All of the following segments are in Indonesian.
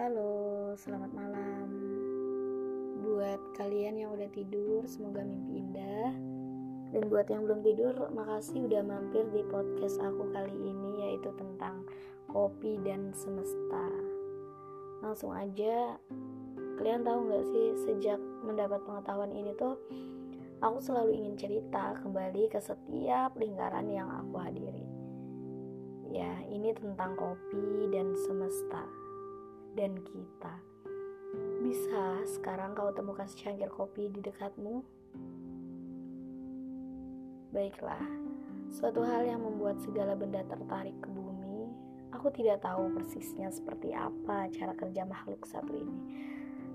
Halo, selamat malam. Buat kalian yang udah tidur, semoga mimpi indah. Dan buat yang belum tidur, makasih udah mampir di podcast aku kali ini yaitu tentang kopi dan semesta. Langsung aja, kalian tahu gak sih sejak mendapat pengetahuan ini tuh aku selalu ingin cerita kembali ke setiap lingkaran yang aku hadiri. Ya, ini tentang kopi dan semesta dan kita. Bisa sekarang kau temukan secangkir kopi di dekatmu? Baiklah, suatu hal yang membuat segala benda tertarik ke bumi, aku tidak tahu persisnya seperti apa cara kerja makhluk satu ini.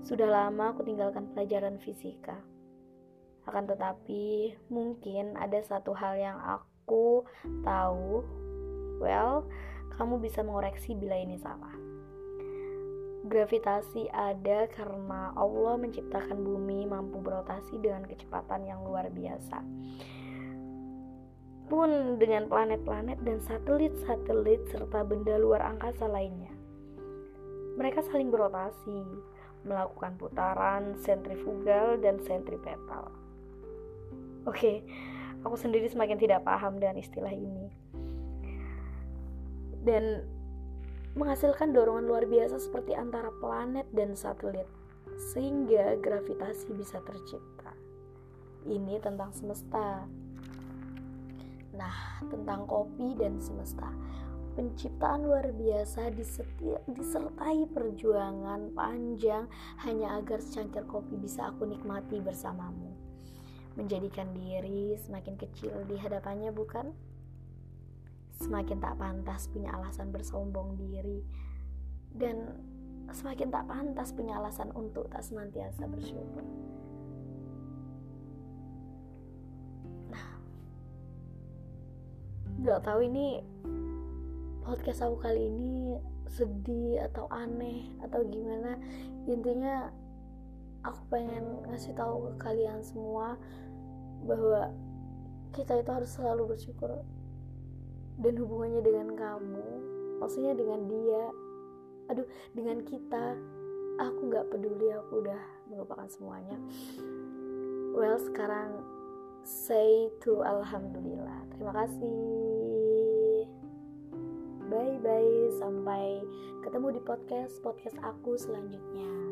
Sudah lama aku tinggalkan pelajaran fisika akan tetapi, mungkin ada satu hal yang aku tahu. Well, kamu bisa mengoreksi bila ini salah. Gravitasi ada karena Allah menciptakan bumi mampu berotasi dengan kecepatan yang luar biasa. Pun dengan planet-planet dan satelit-satelit serta benda luar angkasa lainnya. Mereka saling berotasi, melakukan putaran sentrifugal dan sentripetal Oke, aku sendiri semakin tidak paham dengan istilah ini. Dan menghasilkan dorongan luar biasa seperti antara planet dan satelit sehingga gravitasi bisa tercipta. Ini tentang semesta. Nah, tentang kopi dan semesta. Penciptaan luar biasa disertai perjuangan panjang hanya agar secangkir kopi bisa aku nikmati bersamamu menjadikan diri semakin kecil di hadapannya, bukan? Semakin tak pantas punya alasan bersombong diri, dan semakin tak pantas punya alasan untuk tak senantiasa bersyukur. Nah, gak tahu ini podcast aku kali ini sedih atau aneh atau gimana. Intinya aku pengen ngasih tahu ke kalian semua bahwa kita itu harus selalu bersyukur dan hubungannya dengan kamu maksudnya dengan dia aduh dengan kita aku nggak peduli aku udah melupakan semuanya. Well sekarang say to alhamdulillah. Terima kasih. Bye bye sampai ketemu di podcast podcast aku selanjutnya